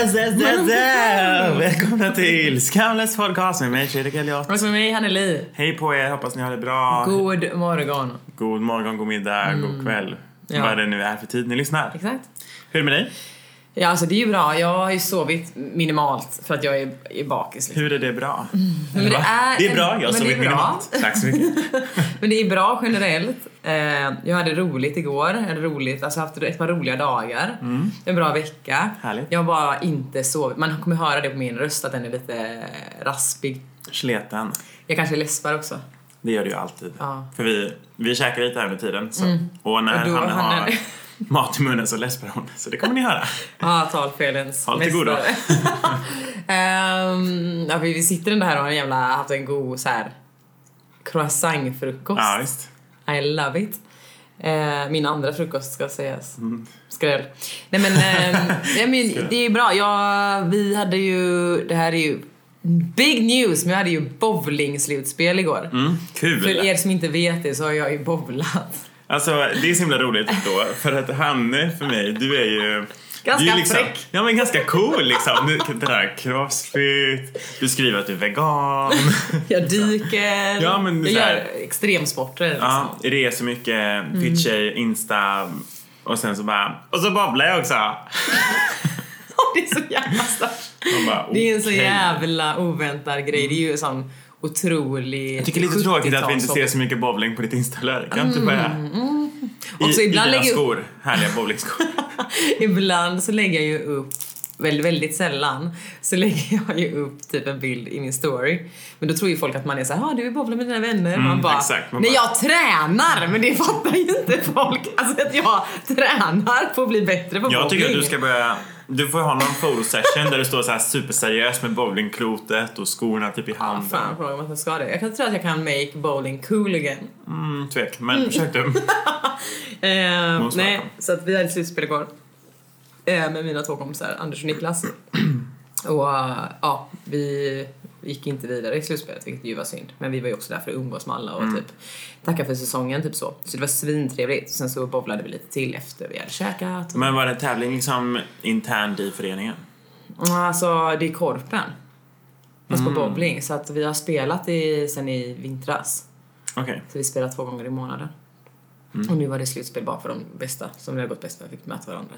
Zä, zä, zä, zä. Välkomna till Skamlös podcast med mig Fredrik Elliot. Och med mig Anneli. Hej på er, hoppas ni har det bra. God morgon. God morgon, god middag, god kväll. Ja. Vad det nu är för tid ni lyssnar. Exakt. Hur är det med dig? Ja, alltså det är ju bra. Jag har ju sovit minimalt för att jag är, är bakis. Liksom. Hur är det bra? Men det är det är bra, jag har sovit minimalt. Tack så mycket. Men det är bra generellt. Eh, jag hade roligt igår. Jag hade roligt, alltså haft ett par roliga dagar. En bra vecka. Mm. Härligt. Jag har bara inte sovit. Man kommer höra det på min röst att den är lite raspig. Sleten. Jag kanske läspar också. Det gör du ju alltid. Ja. För vi, vi käkar lite här under tiden. Så. Och när Och då Hanne har mat i munnen så läspar hon. Så det kommer ni höra. Ja, talfelens Håll till godo. Ehm, ja, vi sitter ändå här och har en jävla, haft en god så här croissantfrukost. Ja, visst. I love it. Eh, min andra frukost ska sägas. Mm. Skräll. Nej men, eh, nej, men det är bra. Ja, vi hade ju, det här är ju big news, men vi hade ju bowling-slutspel igår. Mm, kul. För er som inte vet det så har jag ju bowlat. Alltså det är så himla roligt då för att Hanne för mig, du är ju Ganska du är liksom, fräck. Ja men ganska cool liksom. Du, det där crossfit, du skriver att du är vegan. Jag dyker, Ja, men jag här- gör extremsporter. Liksom. ja, reser mycket, Mm. fit-tjej, Insta och sen så bara, och så babblar jag också. det är så jävla bara, Det är en så jävla oväntad grej. Det är ju sån otrolig Jag tycker det är lite tråkigt att vi inte ser 70-talshobby. så mycket bowling på ditt Insta-flöde. Kan inte bara... Mm, Också I, ibland i dina lägger jag skor, härliga bowlingskor. Ibland så lägger jag ju upp, väldigt, väldigt sällan, så lägger jag ju upp typ en bild i min story. Men då tror ju folk att man är såhär, ah, du är bowlar med dina vänner. man bara, exakt. Man nej bara- jag tränar! Men det fattar ju inte folk. Alltså att jag tränar på att bli bättre på Jag tycker att bowling. du ska börja... Du får ha någon fotosession där du står så här superseriös med bowlingklotet och skorna typ i Ja, handen. fan fråga om jag ska det. Jag kan tro att jag kan make bowling cool again. Mm, tvek, men försök du. Eh, nej, så att vi hade slutspel igår. Eh, med mina två kompisar, Anders och Niklas. och eh, ja, vi gick inte vidare i slutspelet, vilket ju var synd. Men vi var ju också där för att umgås med alla och Mm. typ tacka för säsongen, typ så. Så det var svintrevligt. Sen så bowlade vi lite till efter vi hade käkat. Men var det tävling liksom internt i föreningen? Alltså, det är korpen. Fast Mm. på bowling. Så att vi har spelat i, sen i vintras. Okej. Så vi spelar två gånger i månaden. Mm. Och nu var det slutspel bara för de bästa, som det har gått bäst för. Fick möta varandra.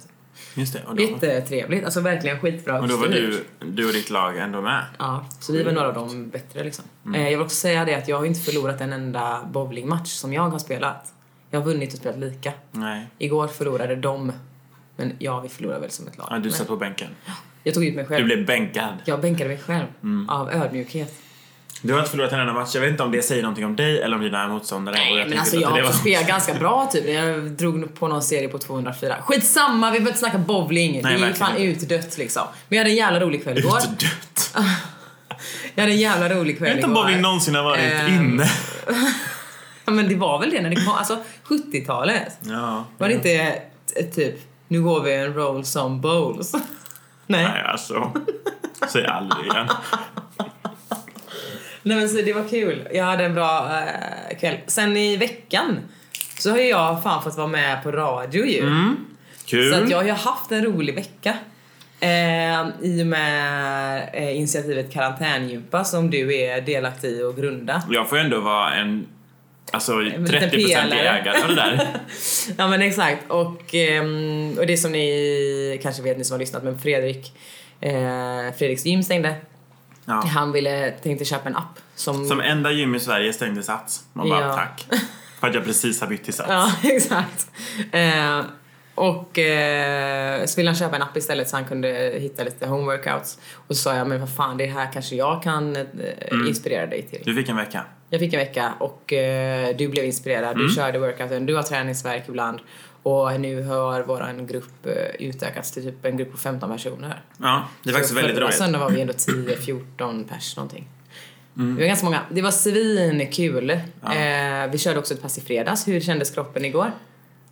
Just det. Och då, Jättetrevligt, alltså verkligen skitbra och då var du, du och ditt lag ändå med? Ja, så vi var några av de bättre liksom. Mm. Eh, Jag vill också säga det att jag har inte förlorat en enda bowlingmatch som jag har spelat. Jag har vunnit och spelat lika. Nej. Igår förlorade de, men ja, vi förlorade väl som ett lag. Ja, du satt på bänken. Jag tog ut mig Du själv. blev bänkad. Jag bänkade mig själv Mm. av ödmjukhet. Du har inte förlorat en enda match. Jag vet inte om det säger någonting om dig eller om dina motståndare. Nej, men alltså jag har var- spelat ganska bra typ. Jag drog på någon serie på 204. Skitsamma, vi behöver inte snacka bowling. det är ju fan inte. utdött liksom. Men jag hade en jävla rolig kväll igår. Utdött. Jag hade en jävla rolig Jag kväll vet inte om igår. bowling någonsin har varit Ehm, inne. Ja, men det var väl det när det kom, alltså 70-talet. Ja. Var det inte typ, nu går vi en roll som bowls? Nej. Nej, alltså. Säg aldrig igen. Nej men så det var kul. Jag hade en bra eh, kväll. Sen i veckan så har jag fan fått vara med på radio ju. Mm. Kul. Så att jag har ju haft en rolig vecka. Eh, I och med eh, initiativet Karantängympa som du är delaktig i och grunda. Jag får ju ändå vara en alltså, liten 30% pelare. ägare av det där. Ja men exakt. Och, ehm, och det som ni kanske vet, ni som har lyssnat, men Fredrik eh, Fredriks gym stängde. Ja. Han ville, tänkte köpa en app som... Som enda gym i Sverige stängde Sats. Man bara, Ja. tack. För att jag precis har bytt till Sats. Ja, exakt. Eh, och eh, så ville han köpa en app istället så han kunde hitta lite homeworkouts. Och så sa jag, men vad fan, det här kanske jag kan eh, inspirera dig till. Du fick en vecka. Jag fick en vecka och eh, du blev inspirerad. Du körde workouten, du har träningsverk ibland. Och nu har vår grupp eh, utökats till typ en grupp på 15 personer. Ja, det är faktiskt Så väldigt roligt. söndagen var vi ändå 10-14 pers någonting. Vi var ganska många. Det var svinkul. Eh, vi körde också ett pass i fredags. Hur kändes kroppen igår?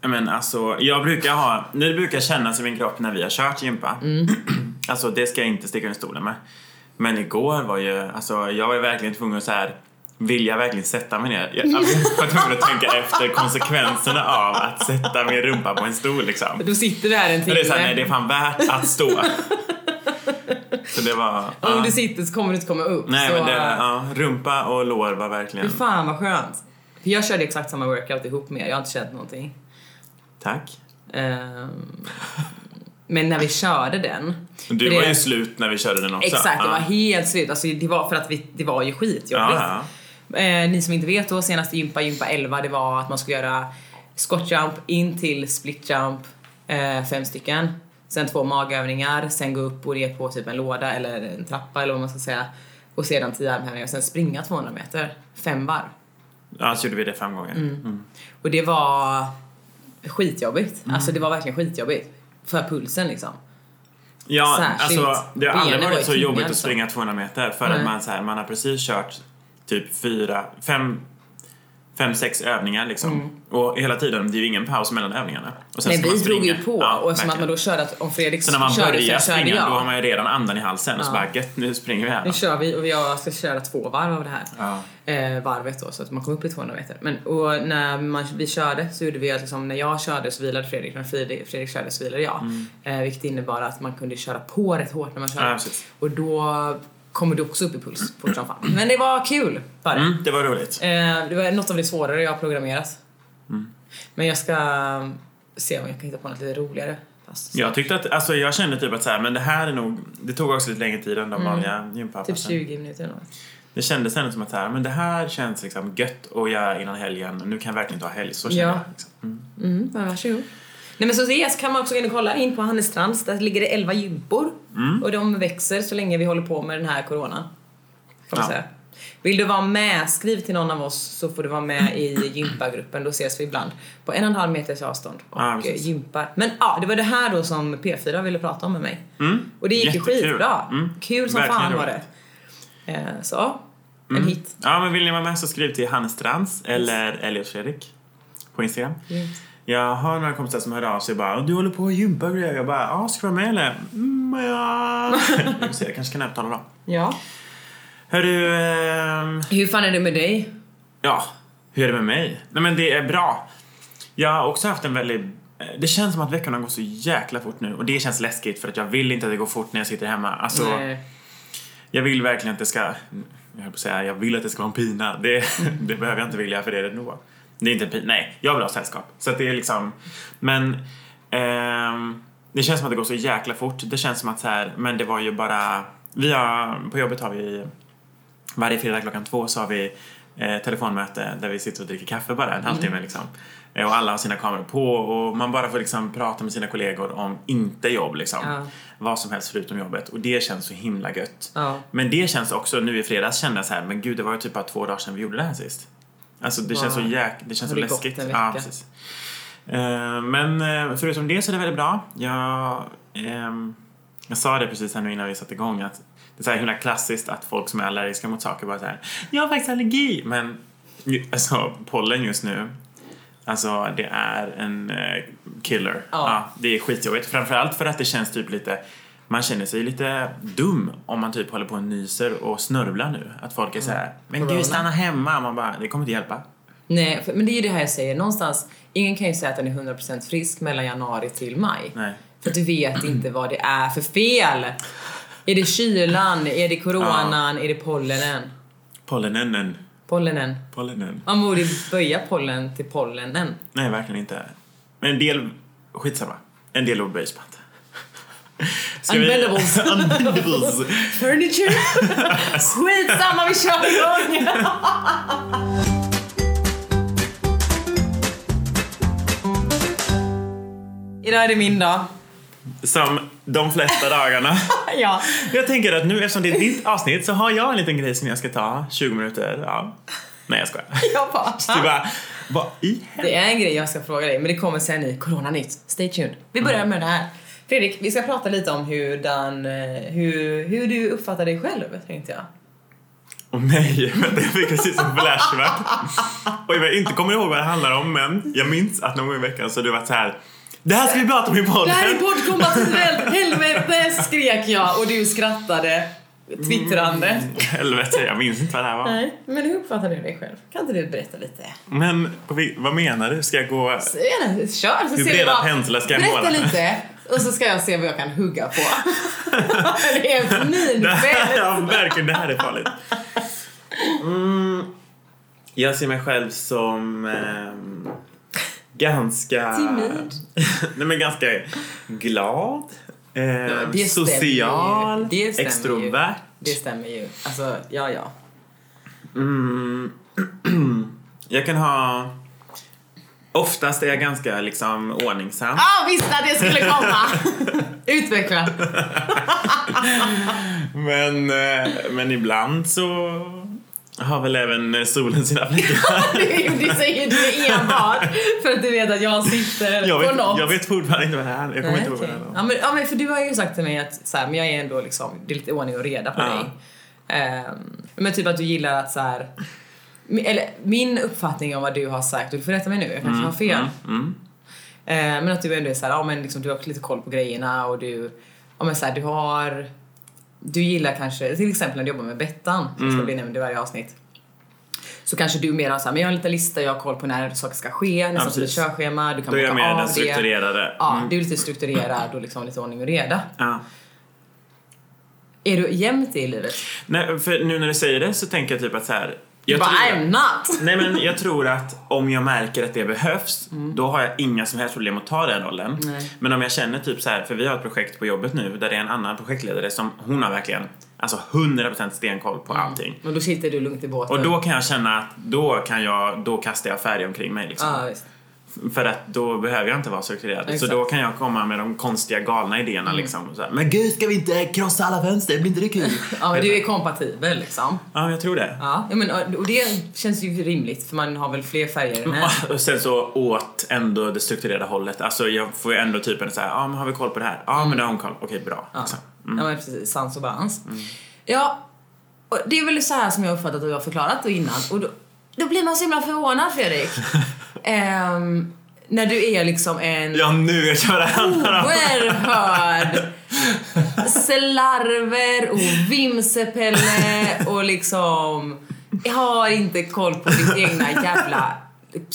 Ja, Men alltså, jag brukar ha, det brukar kännas i min kropp när vi har kört gympa. Mm. Alltså det ska jag inte sticka under stolen med. Men igår var ju, alltså jag var verkligen tvungen att så här. Vill jag verkligen sätta mig ner? Jag alltså, jag var tvungen att tänka efter konsekvenserna av att sätta min rumpa på en stol liksom. Då sitter här en Och timme. det är såhär, nej det är fan värt att stå. Så det var... Om ja. du sitter så kommer du inte komma upp. Nej så, men det, ja, rumpa och lår var Fy verkligen... fan vad skönt. För jag körde exakt samma workout ihop med er, jag har inte känt någonting. Tack. Ehm, men när vi körde den. Du var det- ju slut när vi körde den också. Exakt, det Ja. var helt slut. Alltså, det var för att vi, det var ju skitjobbigt. Ja, Eh, ni som inte vet då, senaste gympa, gympa 11, det var att man skulle göra squat jump in till split jump, eh, fem stycken. Sen två magövningar, sen gå upp och ner på typ en låda eller en trappa eller vad man ska säga. Och sedan 10 armhävningar och sen springa 200 meter, fem varv. ja, så gjorde vi det fem gånger. Mm. Och det var skitjobbigt. Mm. Alltså det var verkligen skitjobbigt. För pulsen liksom. Ja, Särskilt. alltså det har aldrig varit så jobbigt att liksom. springa 200 meter för Nej. att man, så här, man har precis kört typ fyra, fem, fem sex övningar liksom. Och hela tiden, det är ju ingen paus mellan övningarna. Och sen Nej, vi drog ju på Ja, och eftersom att man då körde att om Fredrik Så när man körde börjar körde springa, då har man ju redan andan i halsen och så Ja. bara gött, nu springer vi här. Nu kör vi och jag ska köra två varv av det här. Ja. Eh, varvet då så att man kom upp i 200 meter. Men, och när man, vi körde så gjorde vi att liksom, när jag körde så vilade Fredrik, när Fredrik, Fredrik körde så vilade jag. Eh, vilket innebar att man kunde köra på rätt hårt när man körde. Mm. Ja, och då kommer du också upp i puls fort som fan. Men det var kul var det. Mm, det var roligt. Eh, det var något av det svårare jag har programmerat. Mm. Men jag ska se om jag kan hitta på något lite roligare. Fast, Jag tyckte att, alltså jag kände typ att så här, men det här är nog, det tog också lite längre tid än de vanliga gympapassen. typ 20 minuter eller något. Det kändes ändå som att här, men det här känns liksom gött att göra innan helgen. Nu kan jag verkligen ta helg. Så känner Ja. jag. Liksom. Mm. Mm, varsågod. Nej men så så kan man också gå in och kolla in på Hannestrands. Där ligger det 11 gympor. Mm. Och de växer så länge vi håller på med den här coronan. Man Ja. säga. Vill du vara med, skriv till någon av oss så får du vara med i gympagruppen. Då ses vi ibland på en och en halv meters avstånd och Ja, eh, gympar. Men ja, det var det här då som P4 ville prata om med mig. Mm. Och det gick ju skitbra. Mm. Kul som Verkligen fan var det. Eh, så en Mm. hit. Ja, men vill ni vara med så skriv till Hannes Strands eller Elliot Fredrik på Instagram. Grymt. Jag har några kompisar som hörde av sig och bara du håller på att gympa och grejer. Jag bara ja, ska du vara med eller? Mm, ja. Jag se, jag kanske kan övertala dem. Ja. Hörru, ehm, Hur fan är det med dig? ja, hur är det med mig? Nej men det är bra. Jag har också haft en väldigt eh, det känns som att veckorna går så jäkla fort nu och det känns läskigt för att jag vill inte att det går fort när jag sitter hemma. Alltså, Nej. jag vill verkligen att det ska, jag höll på att säga, jag vill att det ska vara en pina. Det, det behöver jag inte vilja för det är det nog. Det är inte en nej, jag vill ha sällskap. Så att det är liksom, men ehm, det känns som att det går så jäkla fort. Det känns som att så här, men det var ju bara, vi har, på jobbet har vi varje fredag klockan två så har vi eh, telefonmöte där vi sitter och dricker kaffe bara en halvtimme liksom. Eh, Och alla har sina kameror på och man bara får liksom prata med sina kollegor om inte jobb liksom. Ja. Vad som helst förutom jobbet och det känns så himla gött. Ja. Men det känns också, nu i fredags kände jag så här, men gud det var ju typ bara två dagar sedan vi gjorde det här sist. Alltså det känns så jäk, det känns så det gått läskigt. en Ja, vecka? precis. Eh, men eh, förutom det så är det väldigt bra. Jag, ehm, jag sa det precis här nu innan vi satte igång att det är så här himla klassiskt att folk som är allergiska mot saker bara så här, jag har faktiskt allergi. Men alltså pollen just nu, alltså det är en eh, killer. Ja. det är skitjobbigt. Framförallt för att det känns typ lite man känner sig lite dum om man typ håller på och nyser och snörvlar nu. Att folk är så här, men Corona. gud stanna hemma. Man bara, det kommer inte hjälpa. Nej, men det är ju det här jag säger. Någonstans, ingen kan ju säga att den är 100% frisk mellan januari till maj. Nej. För du vet inte vad det är för fel. Är det kylan? Är det coronan? Är det pollenen? Pollenen. Pollenen. Pollenen. Man borde böja pollen till pollenen. Nej, verkligen inte. Men en del, skitsamma. En del ord böjs Ska vi- Unbendables. Unbendables. Furniture. Skitsamma, vi kör igång! Idag är det min dag. Som de flesta dagarna. Ja. Jag tänker att nu eftersom det är ditt avsnitt så har jag en liten grej som jag ska ta 20 minuter. Ja. Nej, jag skojar. Jag bara, Så du bara, vad i Det är en grej jag ska fråga dig, men det kommer sen i Corona-nytt. Stay tuned. Vi börjar med det här. Fredrik, vi ska prata lite om hur, den, eh, hur, hur du uppfattar dig själv, tänkte jag. Åh nej, vänta, jag fick precis en flashback. Och jag inte kommer ihåg vad det handlar om men jag minns att någon gång i veckan så har du varit så här. Det här ska vi prata om i podden. Det här är poddkompatibelt! Helvete skrek jag och du skrattade twittrande. Helvete, jag minns inte vad det här var. Nej, men hur uppfattar du dig själv? Kan inte du berätta lite? Men vad menar du? Ska jag gå... Gärna, kör så Hur breda vad- penslar ska jag Berätta måla? lite. Och så ska jag se vad jag kan hugga på. det är här, minfält. ja, verkligen, det här är farligt. Mm, jag ser mig själv som ehm, ganska... Timid. Nej men ganska glad. ehm, det stämmer social. stämmer ju. extrovert. Det stämmer ju. Alltså, ja ja. Mm, jag kan ha... Oftast är jag ganska liksom ordningsam. Ah, visste att det skulle komma! Utveckla. Men, eh, men ibland så har väl även solen sina fläckar. Du, säger du enbart för att du vet att jag sitter Jag på vet, något. jag vet fortfarande inte vad det är. Jag kommer Nej, inte ihåg vad det är. ja, men, ja men för du har ju sagt till mig att så här, men jag är ändå liksom, det är lite ordning och reda på Ja. dig. Ehm, men typ att du gillar att så här, eller min uppfattning om vad du har sagt, du får rätta mig nu, jag kanske har fel. Mm. Eh, men att du ändå är så här, ja men liksom, du har lite koll på grejerna och du, ja men så här, du har, du gillar kanske, till exempel när du jobbar med Bettan, som Mm. ska bli nämnd i varje avsnitt. Så kanske du mer har såhär, men jag har en liten lista, jag har koll på när saker ska ske, nästan som ett precis. körschema, du kan Då är jag mer av den det. strukturerade. Ja, Mm. du är lite strukturerad och liksom lite ordning och reda. Ja. Är du jämnt i livet? Nej, för nu när du säger det så tänker jag typ att så här. Jag bara, tror, I'm not! nej men jag tror att om jag märker att det behövs, då har jag inga som helst problem att ta den rollen. Mm. Nej. Men om jag känner typ så här, för vi har ett projekt på jobbet nu där det är en annan projektledare som hon har verkligen alltså 100% stenkoll på allting. Och då sitter du lugnt i båten. Och då kan jag känna att då kan jag, då kastar jag färg omkring mig liksom. Visst. För att då behöver jag inte vara strukturerad. Så Exakt. då kan jag komma med de konstiga galna idéerna liksom. Och så här, men gud, ska vi inte krossa alla fönster? Blir inte det kul? Ja, men du är kompatibel liksom. Ja, jag tror det. Ja, men, och det känns ju rimligt för man har väl fler färger än här. Och sen så åt ändå det strukturerade hållet. Alltså jag får ju ändå typen så här, ja men har vi koll på det här? Ja men det har hon koll Okej, bra. Ja, Liksom. ja men precis. Sans och balans. Ja, och det är väl så här som jag uppfattat att du har förklarat det innan. Och då, då blir man så himla förvånad, Fredrik. Ehm, när du är liksom en Ja, nu vet jag vad det handlar om. oerhörd slarver och vimsepelle och liksom har inte koll på ditt egna jävla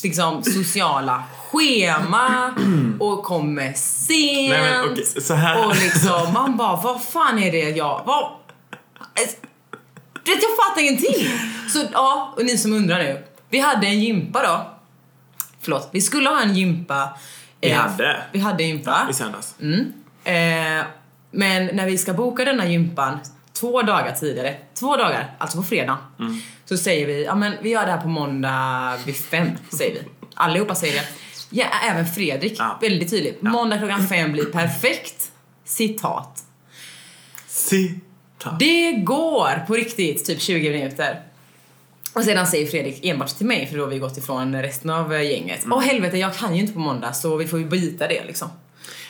liksom, sociala schema och kommer sent. Nej, men här. Och liksom, man bara, vad fan är det jag... Vad, vet, jag fattar ingenting. Så ja, och ni som undrar nu. Vi hade en gympa då. Förlåt, vi skulle ha en gympa. Vi eh, hade. Vi hade gympa. I söndags. Mm. Eh, men när vi ska boka denna gympan två dagar tidigare, två dagar, alltså på fredag, Mm. så säger vi, ja men vi gör det här på måndag vid fem, säger vi. Allihopa säger det. Ja, även Fredrik, Ja. väldigt tydligt. Måndag klockan fem blir perfekt. Citat. Citat. Det går på riktigt, typ 20 minuter. Och sedan säger Fredrik enbart till mig, för då har vi gått ifrån resten av eh, gänget. Åh helvete, jag kan ju inte på måndag så vi får ju byta det liksom.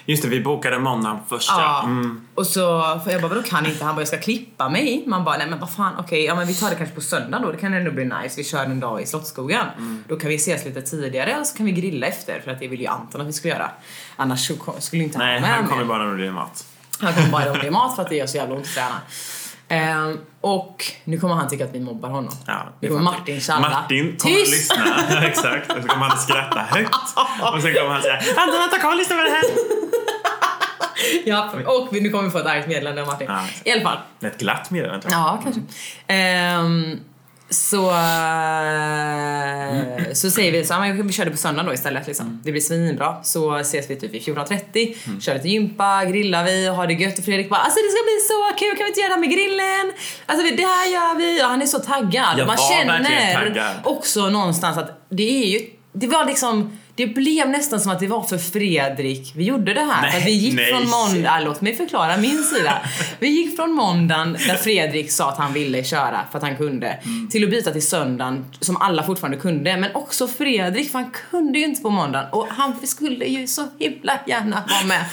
Just det, vi bokade måndagen först Ja. Mm. Och så, för jag bara, vadå kan inte? Han bara, jag ska klippa mig. Man bara, nej men vad fan, okej, ja men vi tar det kanske på söndag då, det kan ändå bli nice. Vi kör en dag i Slottsskogen. Då kan vi ses lite tidigare och så kan vi grilla efter, för att det vill ju Anton att vi ska göra. Annars skulle inte han Nej, med han kommer mer. bara när det blir mat. Han kommer bara om det mat för att det gör så jävla ont att träna. Ehm, och nu kommer han tycka att vi mobbar honom. Ja, nu kommer Martin tjalla. Martin kommer Tyst! lyssna. Exakt. Och så kommer han att skratta högt. Och sen kommer han säga Anton, vänta, kom och lyssna på det här. Ja, och nu kommer vi få ett argt meddelande av Martin. Ja. I alla fall. Ett glatt meddelande. Ja, kanske. Ehm, så, eh, så säger vi så här, vi kör det på söndag då istället. Liksom. Det blir svinbra. Så ses vi typ vid 14.30, kör lite gympa, grillar vi och har det gött. Och Fredrik bara alltså det ska bli så kul, kan vi inte göra det här med grillen? Alltså det här gör vi. Och han är så taggad. Jag Man känner taggad. också någonstans att det är ju, det var liksom det blev nästan som att det var för Fredrik vi gjorde det här. Nej, för att vi gick nej. från måndag, låt mig förklara min sida. Vi gick från måndagen där Fredrik sa att han ville köra för att han kunde Mm. till att byta till söndagen som alla fortfarande kunde. Men också Fredrik för han kunde ju inte på måndagen och han skulle ju så himla gärna vara med.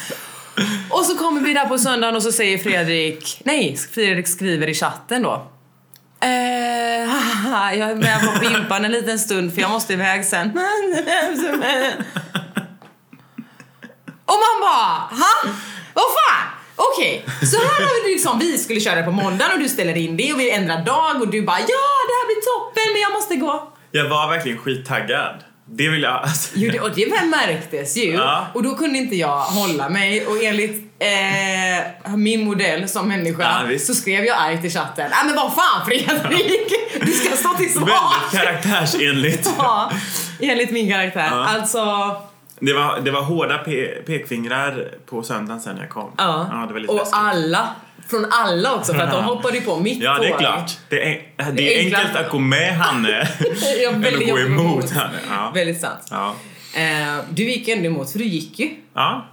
Och så kommer vi där på söndagen och så säger Fredrik, nej Fredrik skriver i chatten då. Eh, haha, jag är med på gympan en liten stund för jag måste iväg sen. Och man bara, ha? Vad fan? Okej, så här har vi liksom, vi skulle köra på måndagen och du ställer in det och vi ändrar dag och du bara ja det här blir toppen men jag måste gå. Jag var verkligen skittaggad. Det vill jag... Alltså, Jo, det, och det märktes ju. Ja. Och då kunde inte jag hålla mig och enligt eh, min modell som människa Ja, så skrev jag argt i chatten. Nej men vad fan Fredrik! Du ska stå till väldigt svars! karaktärsenligt. Ja, enligt min karaktär. Ja. Alltså, Det var, det var hårda pe pekfingrar på söndagen sen jag kom. ja. det var lite och läskigt. alla, från alla också för att de hoppade ju på mitt Ja, det är tåg. klart. Det är, det är enkelt att gå med Hanne Ja, än att gå emot. Hanne. Ja. Väldigt sant. Ja. Eh, du gick ändå emot, för du gick ju. Ja.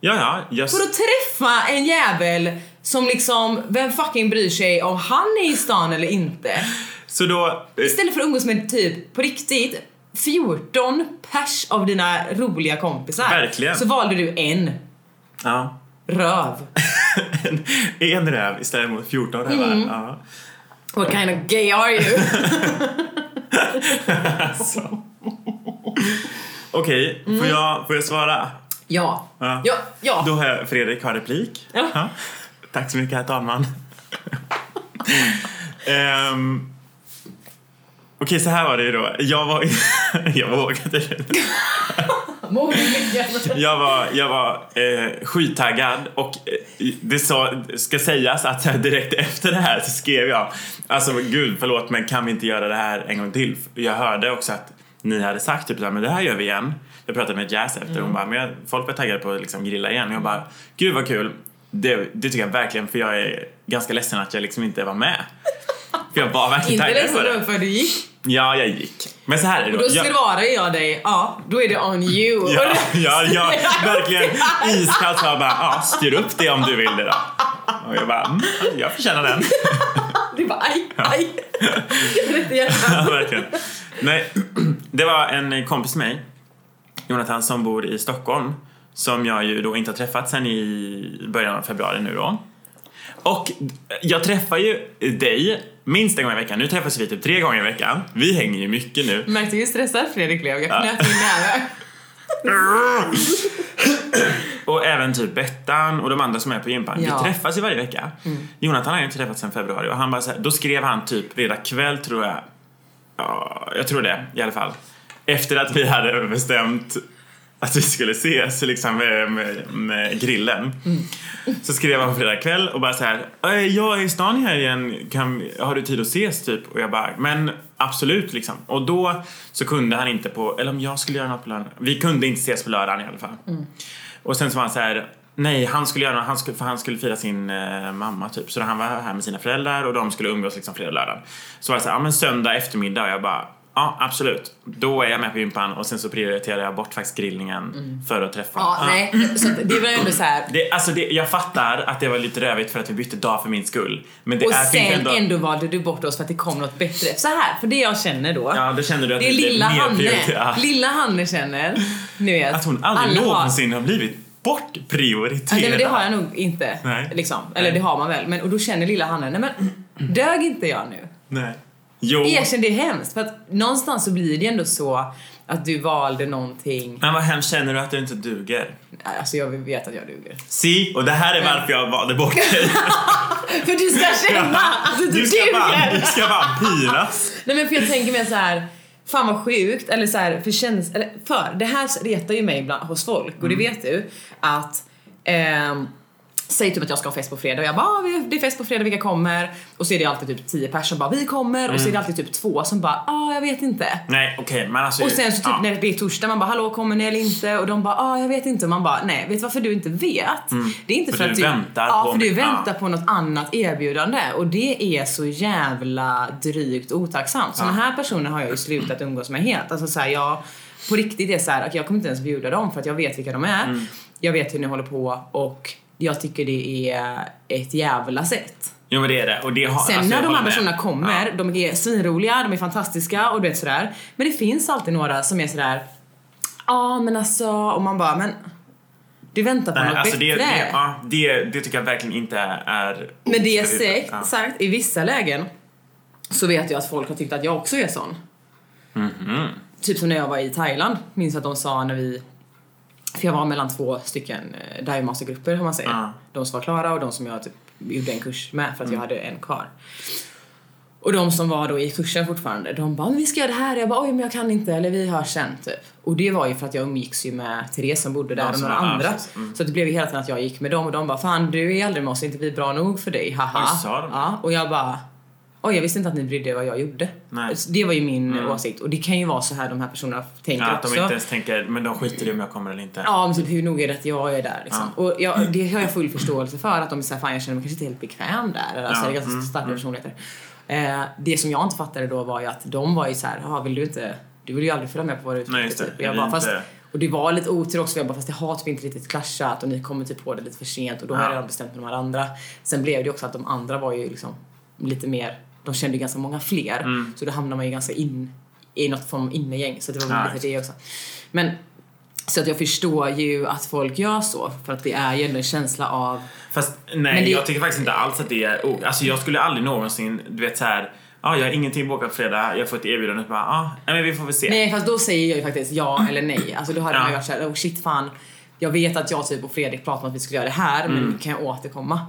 Ja, ja. Jag... För att träffa en jävel som liksom, vem fucking bryr sig om han är i stan eller inte? Så då... eh, Istället för att umgås med typ, på riktigt, 14 pers av dina roliga kompisar. Verkligen. Så valde du en Ja. röv. En, en räv istället mot 14 rävar. Mm. Ja. What kind of gay are you? Alltså. Okej, får, jag, får jag svara? ja. Ja. Ja. Ja. Då har jag Fredrik har replik. Ja. Tack så mycket, herr talman. um, Okej, så här var det ju då. Jag var... jag vågade Modigt. Jag var, jag var eh, skittaggad och eh, det så, ska sägas att direkt efter det här så skrev jag Alltså gud förlåt men kan vi inte göra det här en gång till? Jag hörde också att ni hade sagt typ så här, men det här gör vi igen. Jag pratade med Jazz efter hon bara, men jag, folk var taggade på att liksom grilla igen. Och jag bara, gud vad kul. Det, det tycker jag verkligen för jag är ganska ledsen att jag liksom inte var med. För jag var verkligen Inte taggad ledsen på då det. för du gick. Ja, jag gick. Men så här är det Och då. då Jag- svarar jag dig, ja, då är det on you. Ja, ja, ja, verkligen iskallt sa jag bara, ja, styr upp det om du vill det då. Och jag bara, mm, jag förtjänar den. Du bara, aj, aj. Gärna. Ja, verkligen. Nej, det var en kompis med mig, Jonathan, som bor i Stockholm, som jag ju då inte har träffat sen i början av februari nu då. Och jag träffar ju dig minst en gång i veckan. Nu träffas vi typ tre gånger i veckan. Vi hänger ju mycket nu. Märkte du hur stressad Fredrik blev? Jag knöt min näve. Och även typ Bettan och de andra som är på gympan. Ja. Vi träffas ju varje vecka. Jonathan har jag inte träffat sedan februari och han bara så här, då skrev han typ redan kväll tror jag. Ja, jag tror det i alla fall. Efter att vi hade bestämt att vi skulle ses liksom med, med, grillen. Så skrev han fredag kväll och bara så här, "Eh, jag är i stan här igen, kan, har du tid att ses typ? Och jag bara, men absolut liksom. Och då så kunde han inte på, eller om jag skulle göra något på lördagen. Vi kunde inte ses på lördagen i alla fall. Och sen så var han så här, nej han skulle göra något, han skulle, för han skulle fira sin eh, mamma typ. Så han var här med sina föräldrar och de skulle umgås liksom fredag och lördag. Så var det så här, ja men söndag eftermiddag och jag bara, ja absolut. Då är jag med på gympan och sen så prioriterar jag bort faktiskt grillningen för att träffa. Ja, nej, så att det var ändå så här. Det, alltså det, jag fattar att det var lite rövigt för att vi bytte dag för min skull. Men det Och är, sen ändå... ändå... valde du bort oss för att det kom något bättre. Så här, för det jag känner då. Ja, då känner du att det är lilla Hanne. Lilla Hanne känner, nu vet. Att hon aldrig alla har- någonsin har blivit bortprioriterad. Ja, nej, det har jag nog inte. Nej. Liksom. Eller Nej. det har man väl. Men, och då känner lilla Hanne, nej men dög inte jag nu? Nej. Jo. Erkänn det är hemskt. För att någonstans så blir det ändå så att du valde någonting. Men vad hemskt känner du att du inte duger? Alltså jag vet att jag duger. Si, och det här är varför jag valde bort dig. För du ska känna att du, Du ska bara, duger! du ska bara pinas. Nej men för jag tänker mer så här. Fan vad sjukt, eller så här, för känns, eller för det här retar ju mig ibland hos folk och det vet du att ehm, Säg typ att jag ska ha fest på fredag och jag bara ah, det är fest på fredag, vilka kommer? Och så är det alltid typ 10 personer som bara vi kommer och så är det alltid typ två som bara ah jag vet inte. Nej, okej, men alltså... Och sen så typ ja. när det är torsdag man bara hallå kommer ni eller inte? Och de bara ah jag vet inte och man bara nej vet du varför du inte vet? Det är inte För för, att du väntar ja, på för du väntar Ja. på något annat erbjudande och det är så jävla drygt otacksamt. Så Ja. den här personen har jag ju slutat umgås med helt. Alltså så här, jag på riktigt är så här, jag kommer inte ens bjuda dem för att jag vet vilka de är. Mm. Jag vet hur ni håller på och jag tycker det är ett jävla sätt. Jo men det är det. Och det har, Sen alltså, när de här med. personerna kommer, de är svinroliga, de är fantastiska och du vet sådär. Men det finns alltid några som är sådär, ja men alltså, och man bara men du väntar på Nej, något alltså det, bättre. det, ja, det, det tycker jag verkligen inte är... Men det är sagt, sagt, i vissa lägen så vet jag att folk har tyckt att jag också är sån. Mhm. Typ som när jag var i Thailand, minns att de sa när vi för jag var mellan två stycken eh, dive mastergrupper om man säger. Ja. De som var klara och de som jag typ gjorde en kurs med för att jag hade en kvar. Och de som var då i kursen fortfarande, de bara vi ska göra det här. Jag bara oj men jag kan inte eller vi hörs sen typ. Och det var ju för att jag umgicks ju med Therese som bodde där Ja, och några ja, andra. Mm. Så det blev ju hela tiden att jag gick med dem och de bara fan du är aldrig med oss, är inte vi bra nog för dig? Haha. Oj, sa de? Ja, och jag bara oj jag visste inte att ni brydde er vad jag gjorde. Nej. Så Det var ju min Mm. åsikt och det kan ju vara så här de här personerna tänker Ja, att de också. inte ens tänker, men de skiter i om jag kommer eller inte. Ja, men typ hur nog är det att jag är där liksom. Och jag, det har jag full förståelse för att de är såhär, fan jag känner mig kanske inte helt bekväm där. Alltså Ja, det är ganska mm, starka mm. personligheter. Eh, det som jag inte fattade då var ju att de var ju såhär, ja vill du inte, du vill ju aldrig följa med på våra utflykter typ. Och, jag bara, fast, och det var lite otur också, jag bara fast det har typ inte riktigt klaschat och ni kommer typ på det lite för sent och då har Ja. jag redan bestämt med de här andra. Sen blev det ju också att de andra var ju liksom lite mer, de kände ganska många fler. Mm. Så då hamnar man ju ganska in i något form av innegäng. Så det var väl lite det också. Men så att jag förstår ju att folk gör så för att det är ju ändå en känsla av Fast nej, det- jag tycker faktiskt inte alls att det är... Oh, alltså jag skulle aldrig någonsin, du vet så här. Ja, jag har ingenting bokat på fredag, jag får ett erbjudande. Bara, ah, men vi får väl se. Nej fast då säger jag ju faktiskt ja eller nej. Alltså då hade Ja. man ju varit såhär, oh shit fan. Jag vet att jag typ och Fredrik pratade om att vi skulle göra det här men kan jag återkomma?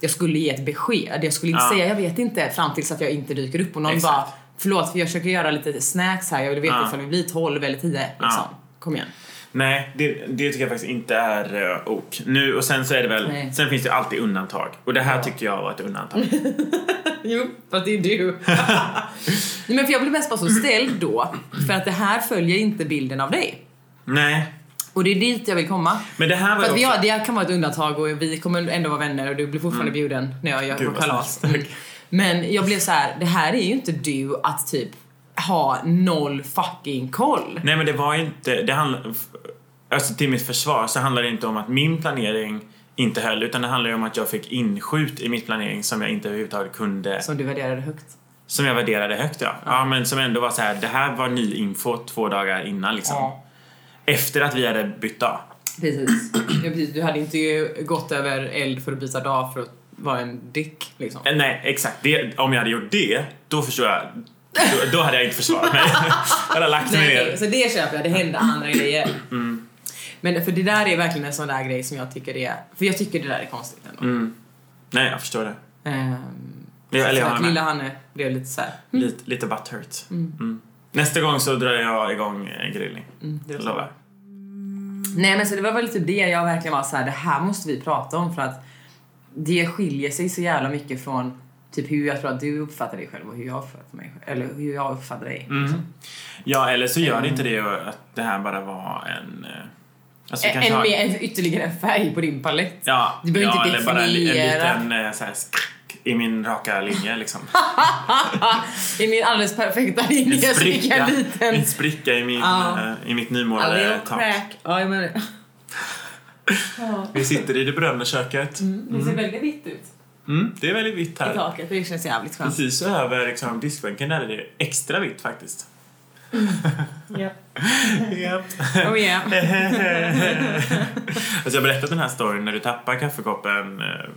Jag skulle ge ett besked. Jag skulle inte Ja. säga jag vet inte fram tills att jag inte dyker upp och någon Exakt. bara förlåt för jag försöker göra lite snacks här. Jag vill veta Ja. ifall vi blir 12 eller 10 liksom. Kom igen. Nej, det, det tycker jag faktiskt inte är uh, ok. Nu, och sen så är det väl, Nej. sen finns det alltid undantag. Och det här Ja. tycker jag var ett undantag. Jo, fast det är du. Nej, men för jag blev mest bara så ställd då för att det här följer inte bilden av dig. nej, Och det är dit jag vill komma. men det här var För också... vi har, det kan vara ett undantag och vi kommer ändå vara vänner och du blir fortfarande bjuden när jag gör Mm. Gud, kalas. Mm. Men jag blev så här: det här är ju inte du att typ ha noll fucking koll. Nej men det var inte, det handlar, alltså till mitt försvar så handlar det inte om att min planering inte höll utan det handlar ju om att jag fick inskjut i mitt planering som jag inte överhuvudtaget kunde, Som du värderade högt. som jag värderade högt ja. Ja men som ändå var så här, det här var ny info två dagar innan liksom. Efter att vi hade bytt dag. Precis. Ja, precis. Du hade inte gått över eld för att byta dag för att vara en dick liksom. Eh, Nej exakt, det, om jag hade gjort det då förstår jag, då, då hade jag inte försvarat mig. jag hade lagt mig ner. så det köper jag, det hände andra grejer. Men för det där är verkligen en sån där grej som jag tycker är, för jag tycker det där är konstigt ändå. Mm. Nej jag förstår det. Ehm, Jag, eller jag att lilla Hanne blev lite såhär, Lite, lite butthurt. Mm. Nästa gång så drar jag igång en grillning. mm, det lovar. Nej men så det var väl typ det jag verkligen var så här: det här måste vi prata om för att det skiljer sig så jävla mycket från typ hur jag tror att du uppfattar dig själv och hur jag uppfattar mig själv. Eller hur jag uppfattar dig. Mm. Ja, eller så gör det Mm. inte det att det här bara var en... eh, Alltså En, en, mer- en, ytterligare en färg på din palett. Ja, Du behöver ja inte eller bara en, en definiera. liten eh, så här, i min raka linje liksom. I min alldeles perfekta linje En så jag spricka, en liten... en spricka i, min, Ja. eh, i mitt nymålade little tak. crack. Ja, menar ja. Vi sitter i det bruna köket. Det ser väldigt vitt ut Mm, det är väldigt vitt i här. taket. Det känns jävligt skönt. Precis över liksom, diskbänken där är det extra vitt faktiskt. Ja. Japp. Oh yeah. alltså jag har berättat den här storyn när du tappar kaffekoppen eh,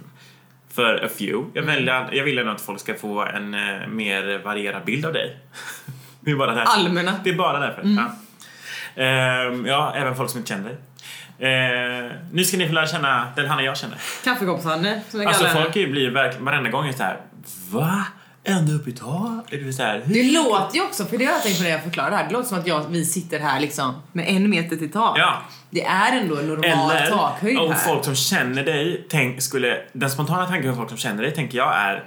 för a few. Jag, väljer, jag vill ändå att folk ska få en eh, mer varierad bild av dig. Det är bara därför. Allmänna. Det är bara därför. Ja. Ehm, ja, även folk som inte känner dig. Eh, nu ska ni få lära känna den Hanna jag känner. Kaffekoppshanne som jag Alltså kallar folk henne. är ju- blir verkligen varenda gång är så här. Va? Ända upp i tak? Du så här? Det låter ju också, för det har jag tänkt på när jag förklarar det här, det låter som att jag, vi sitter här liksom med en meter till tak. Ja. Det är ändå en normal Eller takhöjd här. folk som känner dig tänk, skulle... Den spontana tanken för folk som känner dig tänker jag är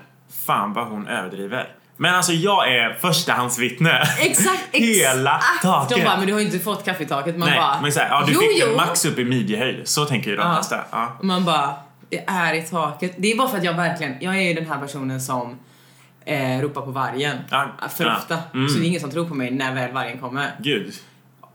fan vad hon överdriver. Men alltså jag är förstahandsvittne. Exakt, Hela exakt. taket. De bara, men du har ju inte fått kaffe i taket. Man Nej, bara, men så här, ja, du jo, fick jo. max upp i midjehöjd. Så tänker ju de flesta. Ja. Man bara, det är i taket. Det är bara för att jag verkligen, jag är ju den här personen som eh, ropar på vargen. Ja, För ja. ofta. Mm. Så det är ingen som tror på mig när väl vargen kommer. Gud.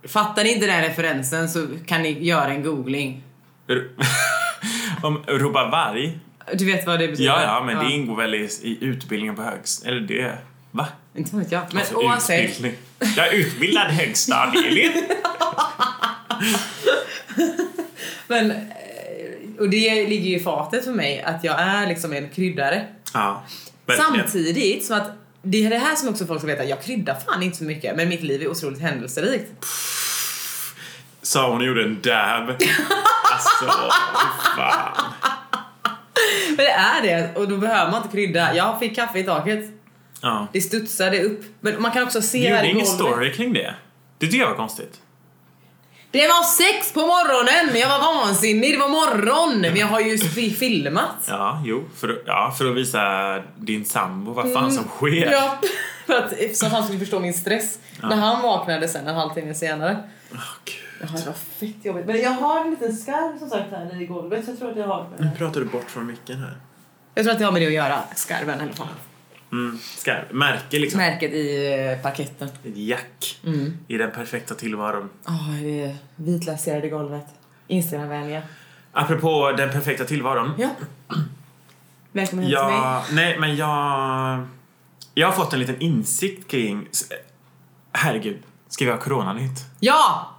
Fattar ni inte den referensen så kan ni göra en googling. Om ropa varg? Du vet vad det betyder? Ja, ja, men det ingår väl i, i utbildningen på högst... Eller det... Va? Inte vet jag. Men Alltså, oavsett. utbildning. Jag är utbildad högstadieelev. Men, eh, och det ligger ju i fatet för mig att jag är liksom en kryddare. Ja, verkligen. Samtidigt som att det är det här som också folk ska veta, jag kryddar fan inte så mycket men mitt liv är otroligt händelserikt. Sa hon gjorde en dab. Alltså, fan. Men det är det och då behöver man inte krydda. Jag fick kaffe i taket. Ja. Det studsade upp. Men man kan också se Du gjorde i ingen golvet. story kring det? Det tycker jag var konstigt. Det var sex på morgonen! Jag var vansinnig, det var morgon! Men jag har ju fi- filmat. Ja, jo. För, ja, för att visa din sambo vad fan som sker. Mm. Ja, för att, så att han skulle förstå min stress. När han vaknade sen en halvtimme senare. Åh, gud. Jaha, det var fett jobbigt. Men jag har en liten skarv som sagt här i golvet. Så jag tror att jag har Nu pratar du bort från micken här. Jag tror att det har med det att göra, skarven i alla fall. Mm. Märke liksom. Märket i eh, parketten. Ett jack Mm. i den perfekta tillvaron. Åh, det vitlaserade golvet. Instagramvänliga. Apropå den perfekta tillvaron. Ja. Välkommen hem till mig. Nej men jag... Jag har fått en liten insikt kring... Herregud, ska vi ha coronanytt? Ja!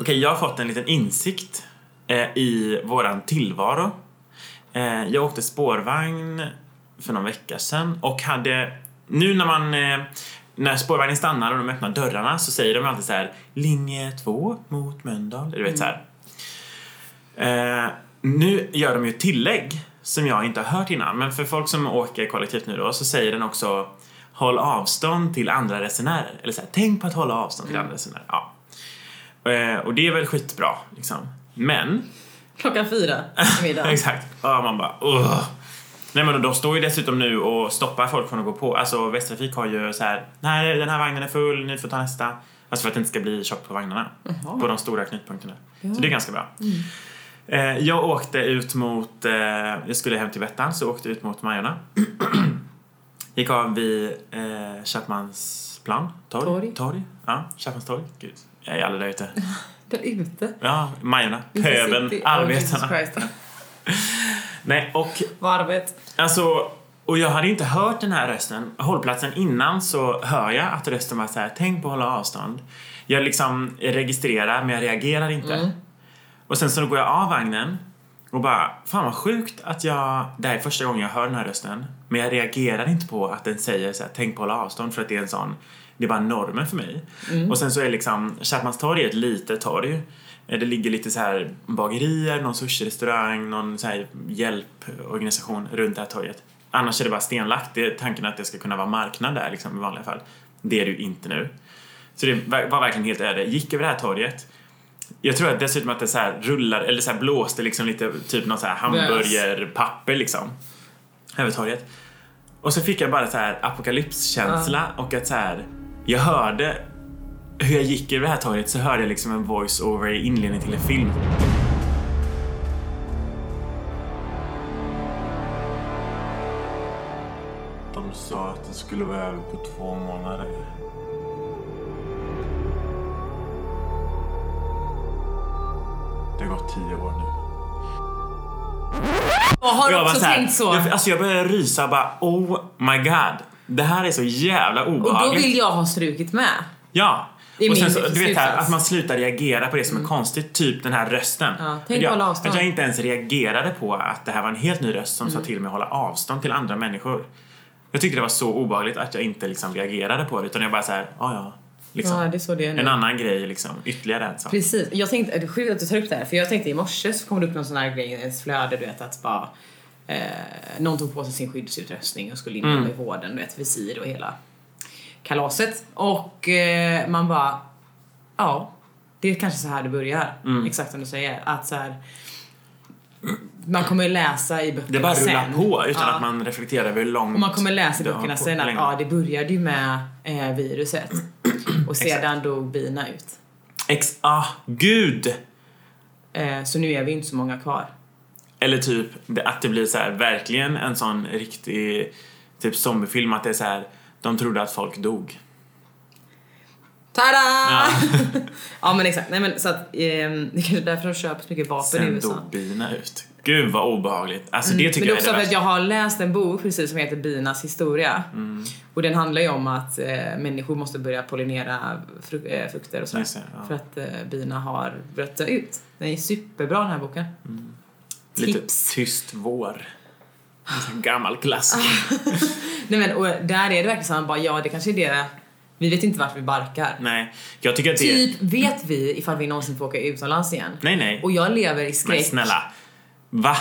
Okej, jag har fått en liten insikt Eh, i våran tillvaro. Eh, jag åkte spårvagn för någon vecka sedan och hade... Nu när man... Eh, när spårvagnen stannar och de öppnar dörrarna så säger de alltid så här linje 2 mot Mölndal. Du vet så här. Eh, nu gör de ju tillägg som jag inte har hört innan men för folk som åker kollektivt nu då så säger den också håll avstånd till andra resenärer. Eller så här, tänk på att hålla avstånd till andra resenärer. Ja. Eh, och det är väl skitbra liksom. Men Klockan fyra i middag. Exakt. Ja, man bara Ugh. Nej men de står ju dessutom nu och stoppar folk från att gå på. Alltså Västtrafik har ju så här, nej den här vagnen är full, ni får ta nästa. Alltså för att det inte ska bli tjockt på vagnarna. Jaha. På de stora knutpunkterna. Ja. Så det är ganska bra. Eh, jag åkte ut mot, eh, jag skulle hem till Bettan så jag åkte ut mot Majorna. Gick av vid eh, Chapmansplan, torg. Torg. torg. Ja, Chapmanstorg. Gud, jag är aldrig där ute. Ute. Ja, Majorna, pöbeln, arbetarna. Nej, och Varvet. Alltså, och jag hade inte hört den här rösten. Hållplatsen innan så hör jag att rösten var så här, tänk på att hålla avstånd. Jag liksom registrerar men jag reagerar inte. Mm. Och sen så går jag av vagnen och bara, fan vad sjukt att jag, det här är första gången jag hör den här rösten. Men jag reagerar inte på att den säger så här, tänk på att hålla avstånd för att det är en sån, det bara normen för mig. Och sen så är liksom, Chapmanstorg är ett litet torg. Eh, Det ligger lite så här bagerier, någon sushi-restaurang, någon så här hjälporganisation runt det här torget. Annars är det bara stenlagt. Det är tanken att det ska kunna vara marknad där liksom, i vanliga fall. Det är det ju inte nu. Så det var var verkligen helt öde. Gick över det här torget. Jag tror att dessutom att det så här rullar, eller så här blåste liksom lite, typ någon så här hamburgerpapper liksom. Över torget. Och så fick jag bara så här apokalypskänsla och att så här, jag hörde hur jag gick över det här torget så hörde jag liksom en voice-over i inledningen till en film. De sa att det skulle vara över på två månader. Det har gått tio år nu. Jag har jag också tänkt så. Jag, alltså jag började rysa och bara oh my god. Det här är så jävla Och då obehagligt. vill jag ha strukit med. Ja. Det är och sen så, du vet här. Mm. att man slutar reagera på det som är konstigt, typ den här rösten. Ja, tänk att jag, hålla avstånd. att jag inte ens reagerade på att det här var en helt ny röst som Mm. sa till mig att hålla avstånd till andra människor. Jag tyckte det var så obehagligt att jag inte liksom reagerade på det utan jag bara såhär, ja ja. Liksom. Ja, det är så det är nu. En annan grej liksom, ytterligare en sak. Precis. Jag tänkte, det är sjukt att du tar upp det här, för jag tänkte i morse så kom det upp någon sån här grej i ens flöde, du vet att bara eh, någon tog på sig sin skyddsutrustning och skulle in Mm. i vården, du vet visir och hela kalaset. Och eh, man bara, ja, det är kanske så här det börjar. Mm. Exakt som du säger. Att så här, man kommer läsa i böckerna Det bara rullar sen. på utan Ja. att man reflekterar över hur långt Och man kommer läsa i böckerna sen att ja, det började ju med eh, viruset. Och sedan dog bina ut. Ex- ah, gud! Eh, så nu är vi inte så många kvar. Eller typ det- att det blir så här verkligen en sån riktig typ zombiefilm att det är så här de trodde att folk dog. Tada! Ja. Ja, men exakt. Nej, men, så att, ehm, det är kanske därför de köper så mycket vapen i Sen USA. dog bina ut. Gud vad obehagligt. Alltså det tycker men det är jag också för det att jag har läst en bok precis som heter Binas historia. Mm. Och den handlar ju om att eh, människor måste börja pollinera fru- eh, frukter och sådär. Det, ja. För att eh, bina har dö ut. Den är superbra den här boken. Lite Tips. tyst vår. En gammal klassiker. Nej men och där är det verkligen så att man bara, ja det kanske är det, vi vet inte vart vi barkar. Nej, jag tycker att det... Typ vet vi ifall vi någonsin får åka utomlands igen. Nej, nej. Och jag lever i Men skräck. snälla. Va?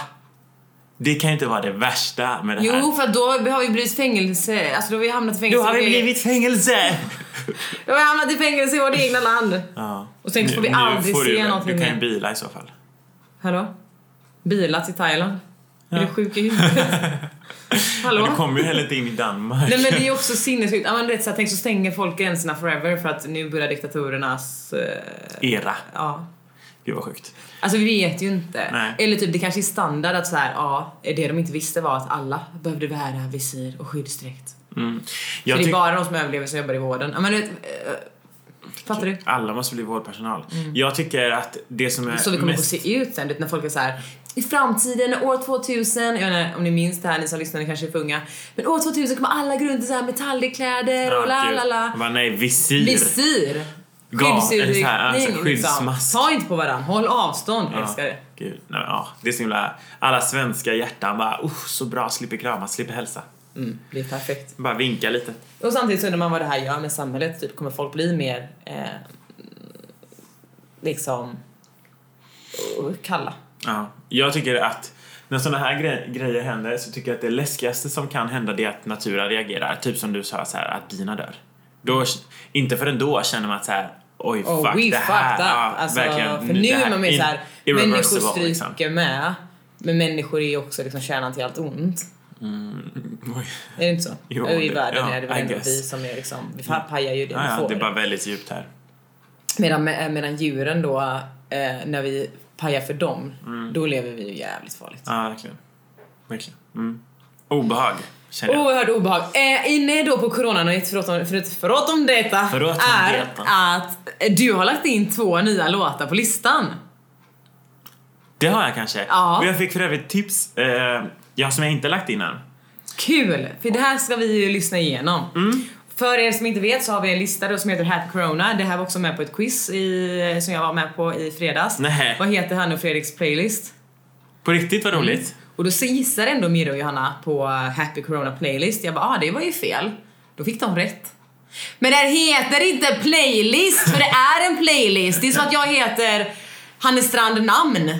Det kan ju inte vara det värsta med det här. Jo, för då har vi blivit fängelse, alltså då har vi hamnat i fängelse. Då har vi blivit fängelse! Då har vi hamnat i fängelse i vårt egna land. Ja. Och sen får vi Nu- nu aldrig får se du, någonting Du kan ju bila i så fall. Hallå? Bilat i Thailand? Är Ja. du sjuk i huvudet? Hallå? Men du kommer ju heller inte in i Danmark. Nej men det är ju också sinnessjukt. Ja, men rätt så jag tänk så stänger folk gränserna forever för att nu börjar diktaturernas... Eh, Era. ja. Gud vad sjukt. Alltså vi vet ju inte. Nej. Eller typ det kanske är standard att så här, ja, det de inte visste var att alla behövde bära visir och skyddsdräkt. Mm. Jag det är bara de som överlever som jobbar i vården. Ja, men vet, eh, fattar du? Alla måste bli vårdpersonal. Jag tycker att det som är Mm. Så vi kommer mest... att se ut sen, när folk är så här i framtiden, år 2000, jag vet inte om ni minns det här, ni som lyssnar ni kanske är för unga. Men år 2000 kommer alla gå runt i så här metallic-kläder och la la la. Bara, nej, visir. Visir! Alltså, Skyddsutryckning, skyddsmask. Ta inte på varandra, håll avstånd, Ja, älskar det. Gud, nej, ja, det är så himla... Alla svenska hjärtan bara, oh, så bra, slipper kramas, slipper hälsa. Mm, det är perfekt. Bara vinka lite. Och samtidigt så undrar man vad det här gör med samhället. Typ, kommer folk bli mer eh, liksom eh, kalla? Ja. Jag tycker att när sådana här gre- grejer händer så tycker jag att det läskigaste som kan hända det är att naturen reagerar. Typ som du sa, så här, att bina dör. Då, inte förrän då känner man att så här, oj Oh, fuck, det här, ja, alltså, verkligen, för nu är man mer såhär, människor irreversible, stryker liksom. med. Men människor är ju också liksom kärnan till allt ont. Oj. Är det inte så? Jo, I det- världen ja, är det väl ändå vi som är liksom, vi pajar ju det Ja, vi får. det är bara väldigt djupt här. medan, medan djuren då, eh, när vi pajar för dem, Mm. då lever vi ju jävligt farligt. Ja, verkligen. Verkligen. Mm. Obehag. Oerhört obehag. Eh, inne då på coronanytt, förutom, förut, förutom detta, Förutom är detta. att du har lagt in två nya låtar på listan. Det har jag kanske. Ja. Och jag fick för övrigt tips, eh, ja, som jag inte lagt in än. Kul! För det här ska vi ju lyssna igenom. Mm. För er som inte vet så har vi en lista då som heter Happy Corona. Det här var också med på ett quiz i, som jag var med på i fredags. Nähä. Vad heter han och Fredriks playlist? På riktigt vad roligt. Och då gissar ändå Miro och Johanna på Happy Corona playlist. Jag bara, ah det var ju fel. Då fick de rätt. Men den heter inte playlist, för det är en playlist. Det är som att jag heter Hannes Strand namn.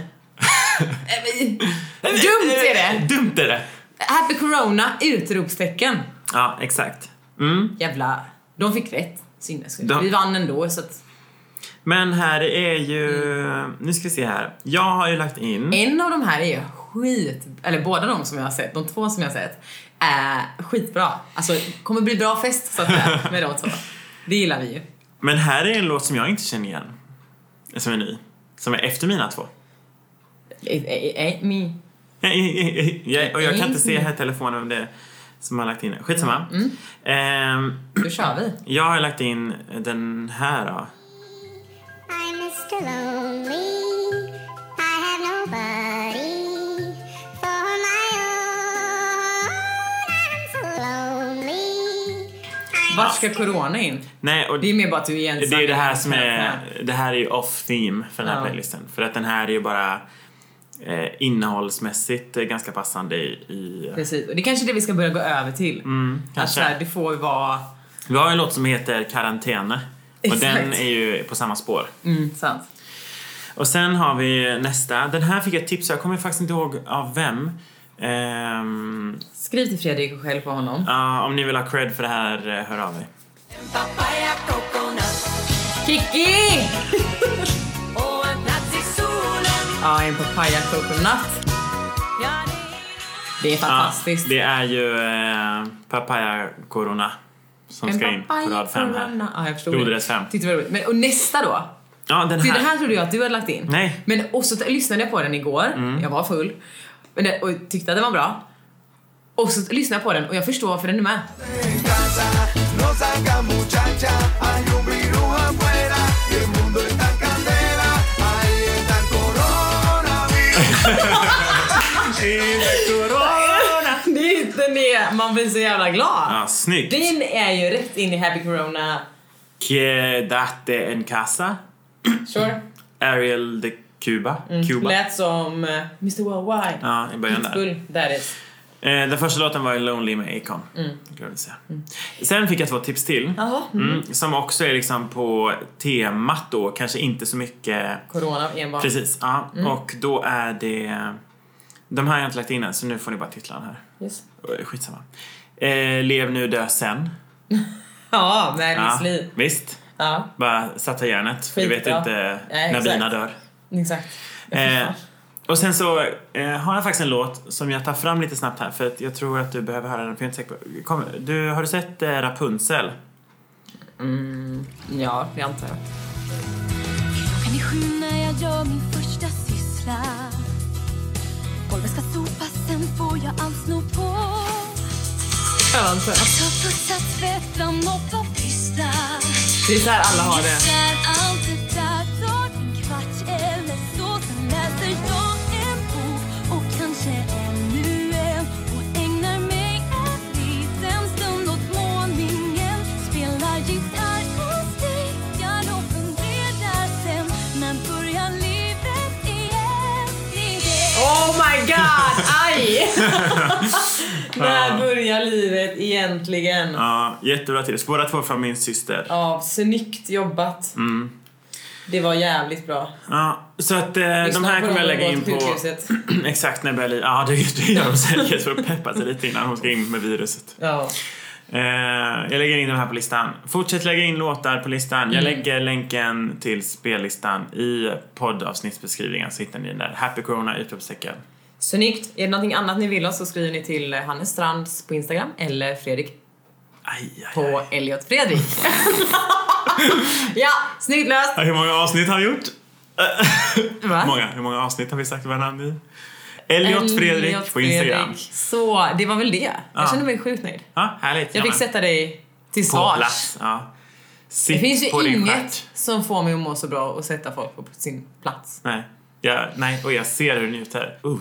Dumt är det! Dumt är det. Happy Corona! Utropstecken. Ja, exakt. Mm. Jävla... De fick rätt. Sinnessjukt. De- Vi vann ändå så att... Men här är ju... Nu ska vi se här. Jag har ju lagt in... En av de här är ju skit... Eller båda de som jag har sett, de två som jag har sett, är skitbra. Alltså, kommer bli bra fest så att säga med de två. Det gillar vi ju. Men här är en låt som jag inte känner igen. Som är ny. Som är efter mina två. Eh, eh, eh, me. Ja, och jag kan inte se här i telefonen vem det är som har lagt in det. Skitsamma. Ehm, Då kör vi. jag har lagt in den här då. I'm Mr. Lonely. I have nobody for my own. I'm so lonely. I'm Vart ska Corona in? Nej, och Det är mer bara att du är ensam. det är det här som är... Det här är ju off-theme för den här Ja. playlisten. För att den här är ju bara eh, innehållsmässigt eh, ganska passande i... i Precis. Och det är kanske är det vi ska börja gå över till. mm, Att kanske. så här, det får vara... Vi har en låt som heter Karantäne. Och den är ju på samma spår. Mm, sant. Och sen har vi nästa. Den här fick jag tips jag kommer faktiskt inte ihåg av vem. Ehm, Skriv till Fredrik och skäll på honom. ja, om ni vill ha cred för det här, eh, hör av er. Kiki! Ja, en papaya coconut. Det är fantastiskt. Ja, det är ju eh, Papaya Corona som En ska in på rad fem här. Ja, jag förstod Rodres fem. Tyckte det var. Men, och nästa då? Ja, den För här. det här trodde jag att du hade lagt in. Nej. Men och så lyssnade jag på den igår. Mm. Jag var full. Men det, och tyckte att den var bra. Och så lyssnade jag på den och jag förstår varför den är med. man blir så jävla glad. Ja, snyggt. Den är ju rätt in i Happy Corona. Quedate en casa. Sure. Ariel de Cuba. Cuba. Lät som uh, Mr Worldwide. Ja, i början där. That is. Eh, den första låten var Lonely med Akon. Mm. Säga. Sen fick jag två tips till. Jaha. Mm, som också är liksom på temat då, kanske inte så mycket Corona enbart. Precis, ja. Mm. Och då är det De här har jag inte lagt in än, så nu får ni bara titlarna här. Yes. Skitsamma. Eh, lev nu, dö sen. Ja, med Ja, Miss Li. visst. Ja, Bara satsa järnet. Du vet Skitbra. inte Nej, när bina dör. exakt. Eh, och sen så eh, har jag faktiskt en låt som jag tar fram lite snabbt här för att jag tror att du behöver höra den. För jag är. Kom, du, har du sett eh, Rapunzel? Ja, det antar jag. Klockan är sju när jag gör min första syssla Golvet ska sopas, sen får jag allt sno på Jag antar jag. Så putsa, tvätta, moppa, pyssla Det är så här alla har det. God! Aj! När börjar livet egentligen? Ja, jättebra till. Båda två från min syster. Ja, snyggt jobbat. Mm. Det var jävligt bra. Ja, så att eh, de här kommer jag lägga in på... Exakt när li- Ja, det, det gör de säkert för att peppa sig lite innan hon ska in med viruset. Ja. Eh, jag lägger in de här på listan. Fortsätt lägga in låtar på listan. Jag lägger länken till spellistan i poddavsnittsbeskrivningen så hittar ni den där. Happy Corona! Utropstecken. Snyggt. Är det någonting annat ni vill oss så skriver ni till Hannes Strands på Instagram eller Fredrik Aj, aj, aj. på Elliot Fredrik. ja, snyggt löst! Hur många avsnitt har vi gjort? Va? Många. Hur många avsnitt har vi sagt våra namn i? Elliot Fredrik på Instagram. Så, det var väl det. Jag Ja. känner mig sjukt nöjd. Ja, härligt. Jag fick sätta dig till svars. Ja. Det finns ju inget som får mig att må så bra att sätta folk på sin plats. Nej. Ja, nej, och jag ser hur du njuter. Uh.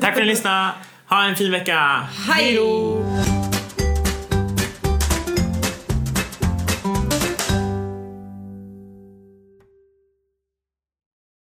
Tack för att ni lyssnade. Ha en fin vecka. Hej då!